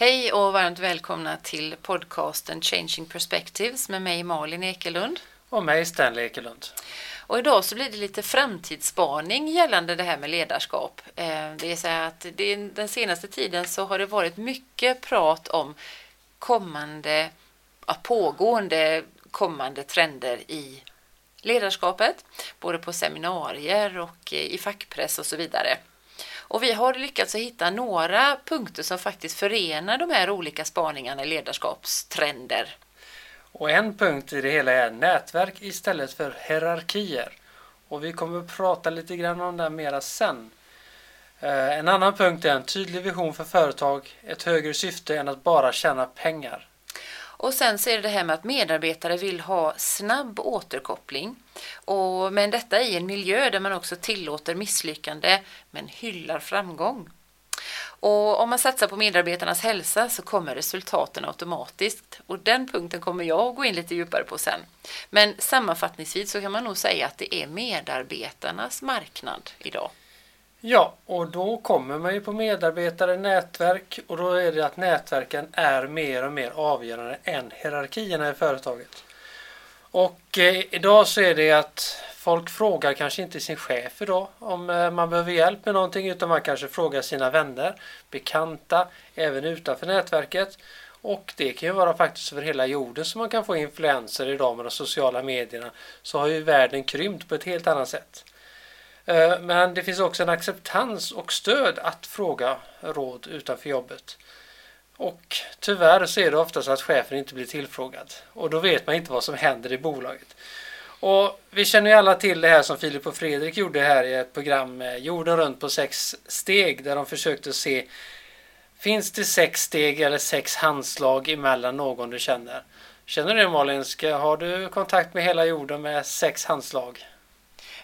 Hej och varmt välkomna till podcasten Changing Perspectives med mig Malin Ekelund. Och mig Stanley Ekelund. Och idag så blir det lite framtidsspaning gällande det här med ledarskap. Eh, det är så att den senaste tiden så har det varit mycket prat om kommande, pågående kommande trender i ledarskapet, både på seminarier och i fackpress och så vidare. Och vi har lyckats hitta några punkter som faktiskt förenar de här olika spaningarna i ledarskapstrender. Och en punkt i det hela är nätverk istället för hierarkier. Och vi kommer att prata lite grann om det mera sen. Eh, en annan punkt är en tydlig vision för företag, ett högre syfte än att bara tjäna pengar. Och sen så är det det här med att medarbetare vill ha snabb återkoppling. Och, men detta i en miljö där man också tillåter misslyckande men hyllar framgång. Och om man satsar på medarbetarnas hälsa så kommer resultaten automatiskt. Och den punkten kommer jag att gå in lite djupare på sen. Men sammanfattningsvis så kan man nog säga att det är medarbetarnas marknad idag. Ja, och då kommer man ju på medarbetare, nätverk och då är det att nätverken är mer och mer avgörande än hierarkierna i företaget. Och eh, idag så är det att folk frågar kanske inte sin chef idag om eh, man behöver hjälp med någonting utan man kanske frågar sina vänner, bekanta, även utanför nätverket. Och det kan ju vara faktiskt över hela jorden som man kan få influenser idag med de sociala medierna. Så har ju världen krympt på ett helt annat sätt. Eh, men det finns också en acceptans och stöd att fråga råd utanför jobbet. Och tyvärr så är det ofta så att chefen inte blir tillfrågad. Och då vet man inte vad som händer i bolaget. Och vi känner ju alla till det här som Filip och Fredrik gjorde här i ett program eh, Jorden runt på sex steg där de försökte se Finns det sex steg eller sex handslag emellan någon du känner? Känner du det Malin? Har du kontakt med hela jorden med sex handslag?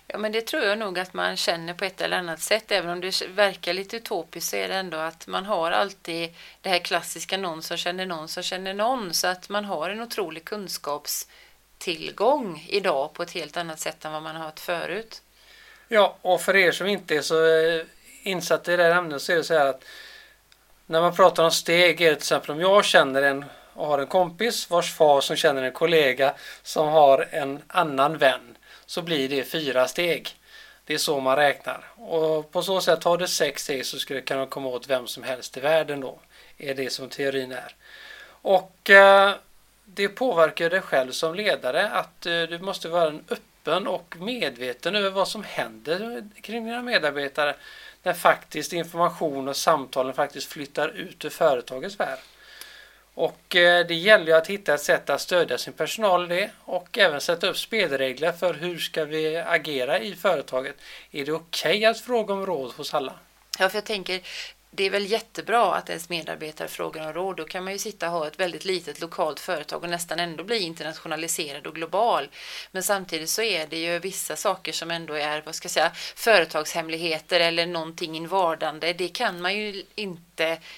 Ja, men det tror jag nog att man känner på ett eller annat sätt. Även om det verkar lite utopiskt så är det ändå att man har alltid det här klassiska någon som känner någon som känner någon. Så att man har en otrolig kunskapstillgång idag på ett helt annat sätt än vad man har haft förut. Ja, och för er som inte är så eh, insatta i det här ämnet så är det så här att när man pratar om steg är det till exempel om jag känner en och har en kompis vars far som känner en kollega som har en annan vän så blir det fyra steg. Det är så man räknar. Och på så sätt har du sex steg så skulle du kunna komma åt vem som helst i världen då. Är det som teorin är. Och eh, det påverkar dig själv som ledare att eh, du måste vara en öppen och medveten över vad som händer kring dina medarbetare när faktiskt information och samtalen faktiskt flyttar ut ur företagets värld. Och eh, det gäller ju att hitta ett sätt att stödja sin personal i det och även sätta upp spelregler för hur ska vi agera i företaget. Är det okej okay att fråga om råd hos alla? Ja, för jag tänker det är väl jättebra att ens medarbetare frågar om råd. Då kan man ju sitta och ha ett väldigt litet lokalt företag och nästan ändå bli internationaliserad och global. Men samtidigt så är det ju vissa saker som ändå är, vad ska jag säga, företagshemligheter eller någonting invardande. Det kan man ju inte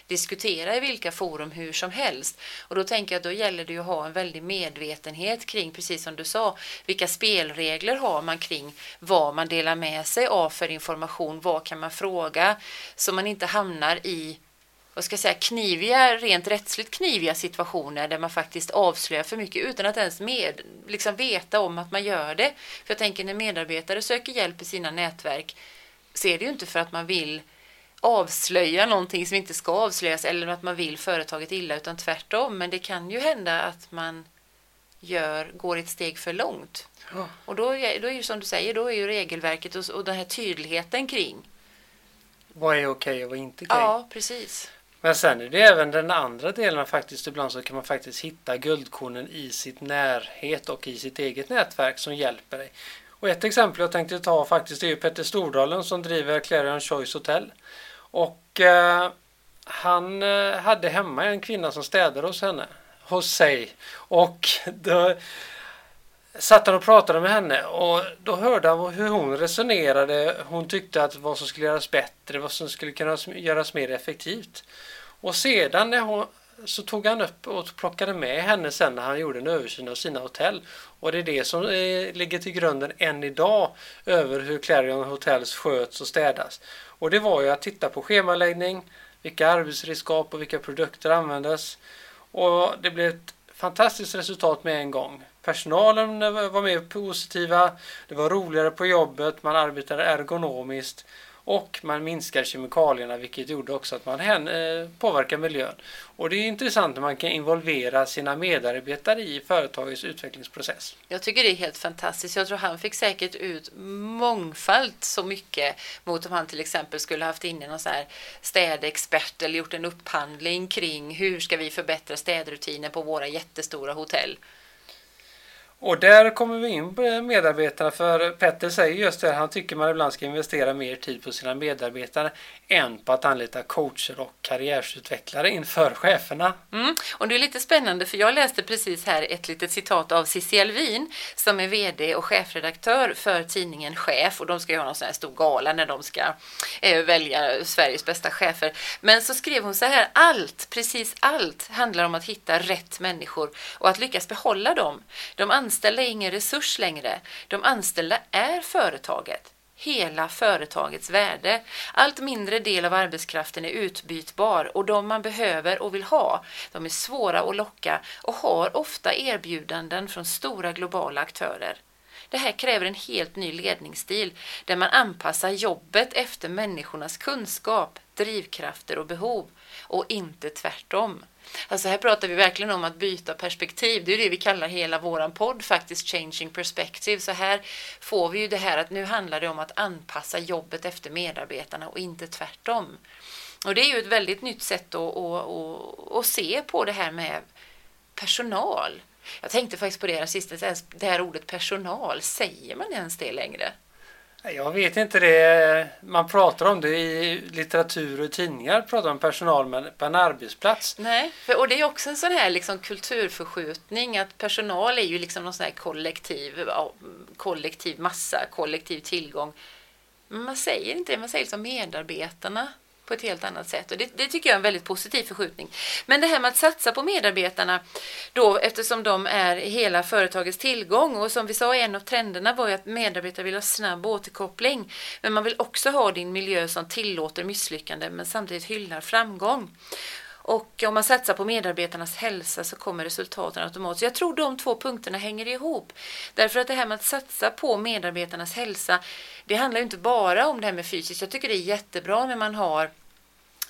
diskutera i vilka forum hur som helst. Och då tänker jag att då gäller det ju att ha en väldig medvetenhet kring, precis som du sa, vilka spelregler har man kring vad man delar med sig av för information, vad kan man fråga, så man inte hamnar hamnar i vad ska jag säga, kniviga, rent rättsligt kniviga situationer där man faktiskt avslöjar för mycket utan att ens med, liksom veta om att man gör det. För jag tänker när medarbetare söker hjälp i sina nätverk så är det ju inte för att man vill avslöja någonting som inte ska avslöjas eller att man vill företaget illa utan tvärtom. Men det kan ju hända att man gör, går ett steg för långt. Ja. Och då, då är ju som du säger, då är ju regelverket och, och den här tydligheten kring vad är okej och vad är inte okej? Ja, precis. Men sen är det även den andra delen faktiskt. Ibland så kan man faktiskt hitta guldkornen i sitt närhet och i sitt eget nätverk som hjälper dig. Och ett exempel jag tänkte ta faktiskt är ju Petter Stordalen som driver Clarion Choice Hotel. Och eh, han eh, hade hemma en kvinna som städade hos henne. Hos sig. Och då, satt han och pratade med henne och då hörde han hur hon resonerade. Hon tyckte att vad som skulle göras bättre, vad som skulle kunna göras mer effektivt. Och sedan när hon, så tog han upp och plockade med henne sen när han gjorde en översyn av sina hotell. Och det är det som eh, ligger till grunden än idag över hur Clarion Hotels sköts och städas. Och det var ju att titta på schemaläggning, vilka arbetsredskap och vilka produkter användes. Och det blev ett fantastiskt resultat med en gång. Personalen var mer positiva, det var roligare på jobbet, man arbetade ergonomiskt och man minskar kemikalierna vilket gjorde också att man eh, påverkar miljön. Och det är intressant när man kan involvera sina medarbetare i företagets utvecklingsprocess. Jag tycker det är helt fantastiskt. Jag tror han fick säkert ut mångfalt så mycket mot om han till exempel skulle haft inne någon så här städexpert eller gjort en upphandling kring hur ska vi förbättra städrutiner på våra jättestora hotell. Och där kommer vi in på medarbetarna för Petter säger just det, han tycker man ibland ska investera mer tid på sina medarbetare än på att anlita coacher och karriärsutvecklare inför cheferna. Mm. Och det är lite spännande för jag läste precis här ett litet citat av Cissi Alvin som är VD och chefredaktör för tidningen Chef och de ska ju ha någon sån här stor gala när de ska eh, välja Sveriges bästa chefer. Men så skrev hon så här, allt, precis allt handlar om att hitta rätt människor och att lyckas behålla dem. De anställda är ingen resurs längre. De anställda är företaget hela företagets värde. Allt mindre del av arbetskraften är utbytbar och de man behöver och vill ha, de är svåra att locka och har ofta erbjudanden från stora globala aktörer. Det här kräver en helt ny ledningsstil där man anpassar jobbet efter människornas kunskap, drivkrafter och behov och inte tvärtom. Alltså här pratar vi verkligen om att byta perspektiv. Det är det vi kallar hela våran podd faktiskt, Changing Perspective. Så här får vi ju det här att nu handlar det om att anpassa jobbet efter medarbetarna och inte tvärtom. Och det är ju ett väldigt nytt sätt att, att, att, att se på det här med personal. Jag tänkte faktiskt på det här sista, det här ordet personal, säger man ens det längre? Jag vet inte det. Man pratar om det i litteratur och tidningar, pratar om personal på en arbetsplats. Nej, och det är också en sån här liksom kulturförskjutning att personal är ju liksom någon sån här kollektiv, kollektiv massa, kollektiv tillgång. Men man säger inte det, man säger liksom medarbetarna på ett helt annat sätt. Och det, det, tycker jag är en väldigt positiv förskjutning. Men det här med att satsa på medarbetarna då eftersom de är hela företagets tillgång och som vi sa en av trenderna var ju att medarbetare vill ha snabb återkoppling. Men man vill också ha din miljö som tillåter misslyckande men samtidigt hyllar framgång. Och om man satsar på medarbetarnas hälsa så kommer resultaten automatiskt. Jag tror de två punkterna hänger ihop. Därför att det här med att satsa på medarbetarnas hälsa, det handlar ju inte bara om det här med fysiskt. Jag tycker det är jättebra när man har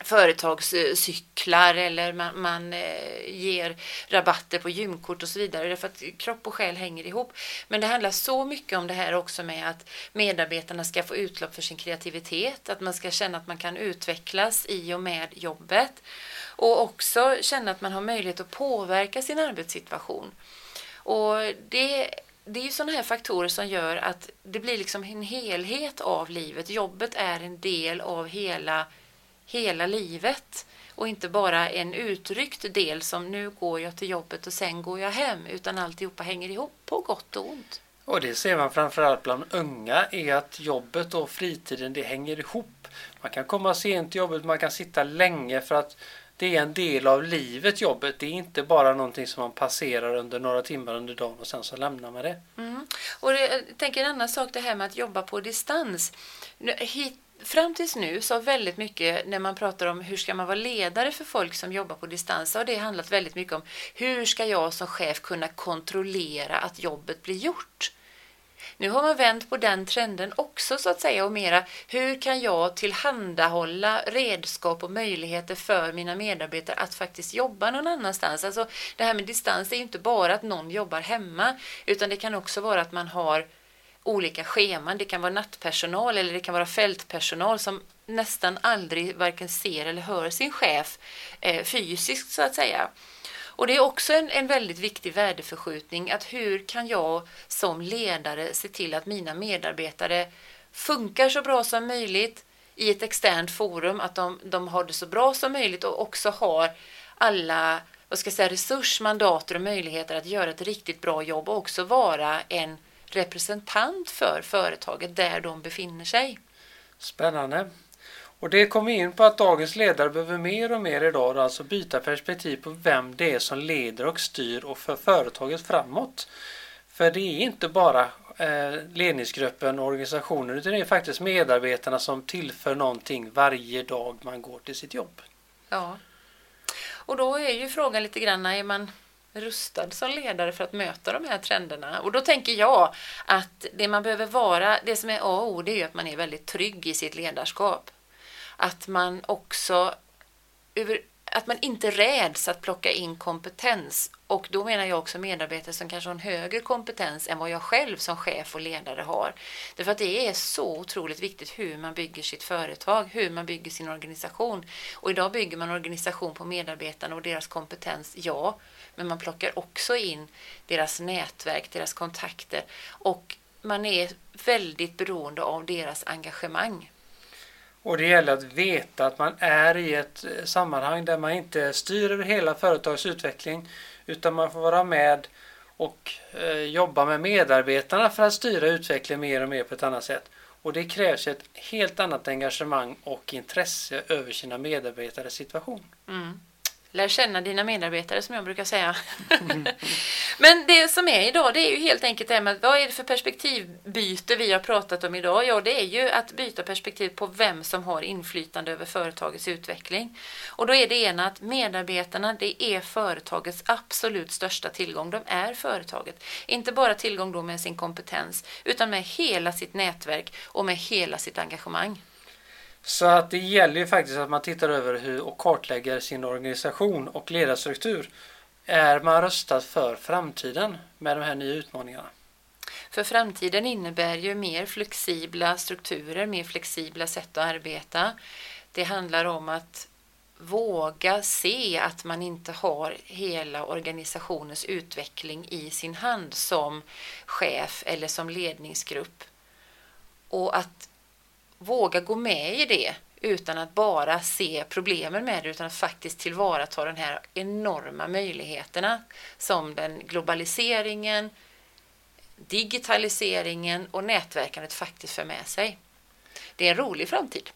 företagscyklar eller man, man eh, ger rabatter på gymkort och så vidare. Därför att kropp och själ hänger ihop. Men det handlar så mycket om det här också med att medarbetarna ska få utlopp för sin kreativitet, att man ska känna att man kan utvecklas i och med jobbet och också känna att man har möjlighet att påverka sin arbetssituation. Och det, det är ju sådana här faktorer som gör att det blir liksom en helhet av livet. Jobbet är en del av hela, hela livet och inte bara en utryckt del som nu går jag till jobbet och sen går jag hem utan alltihopa hänger ihop på gott och ont. Och det ser man framförallt bland unga är att jobbet och fritiden det hänger ihop. Man kan komma sent till jobbet, man kan sitta länge för att det är en del av livet, jobbet. Det är inte bara någonting som man passerar under några timmar under dagen och sen så lämnar man det. Mm. Och det, jag tänker en annan sak, det här med att jobba på distans. Hit, fram tills nu så har väldigt mycket, när man pratar om hur ska man vara ledare för folk som jobbar på distans, så har det handlat väldigt mycket om hur ska jag som chef kunna kontrollera att jobbet blir gjort? Nu har man vänt på den trenden också så att säga och mera hur kan jag tillhandahålla redskap och möjligheter för mina medarbetare att faktiskt jobba någon annanstans. Alltså det här med distans är ju inte bara att någon jobbar hemma utan det kan också vara att man har olika scheman. Det kan vara nattpersonal eller det kan vara fältpersonal som nästan aldrig varken ser eller hör sin chef eh, fysiskt så att säga. Och det är också en, en väldigt viktig värdeförskjutning att hur kan jag som ledare se till att mina medarbetare funkar så bra som möjligt i ett externt forum, att de, de har det så bra som möjligt och också har alla vad ska jag säga, resursmandater och möjligheter att göra ett riktigt bra jobb och också vara en representant för företaget där de befinner sig. Spännande. Och det kommer in på att dagens ledare behöver mer och mer idag alltså byta perspektiv på vem det är som leder och styr och för företaget framåt. För det är inte bara eh, ledningsgruppen och organisationen utan det är faktiskt medarbetarna som tillför någonting varje dag man går till sitt jobb. Ja. Och då är ju frågan lite grann, är man rustad som ledare för att möta de här trenderna? Och då tänker jag att det man behöver vara, det som är A och O, det är ju att man är väldigt trygg i sitt ledarskap. Att man också att man inte räds att plocka in kompetens. Och då menar jag också medarbetare som kanske har en högre kompetens än vad jag själv som chef och ledare har. Därför att det är så otroligt viktigt hur man bygger sitt företag, hur man bygger sin organisation. Och idag bygger man organisation på medarbetarna och deras kompetens, ja. Men man plockar också in deras nätverk, deras kontakter och man är väldigt beroende av deras engagemang. Och det gäller att veta att man är i ett eh, sammanhang där man inte styr över hela företagets utveckling utan man får vara med och eh, jobba med medarbetarna för att styra utvecklingen mer och mer på ett annat sätt. Och det krävs ett helt annat engagemang och intresse över sina medarbetares situation. Mm. Lär känna dina medarbetare som jag brukar säga. Men det som är idag det är ju helt enkelt det här med vad är det för perspektivbyte vi har pratat om idag? Ja, det är ju att byta perspektiv på vem som har inflytande över företagets utveckling. Och då är det ena att medarbetarna, det är företagets absolut största tillgång. De är företaget. Inte bara tillgång då med sin kompetens, utan med hela sitt nätverk och med hela sitt engagemang. Så att det gäller ju faktiskt att man tittar över hur och kartlägger sin organisation och ledarstruktur. Är man röstad för framtiden med de här nya utmaningarna? För framtiden innebär ju mer flexibla strukturer, mer flexibla sätt att arbeta. Det handlar om att våga se att man inte har hela organisationens utveckling i sin hand som chef eller som ledningsgrupp. Och att våga gå med i det utan att bara se problemen med det utan att faktiskt tillvarata de här enorma möjligheterna som den globaliseringen, digitaliseringen och nätverkandet faktiskt för med sig. Det är en rolig framtid.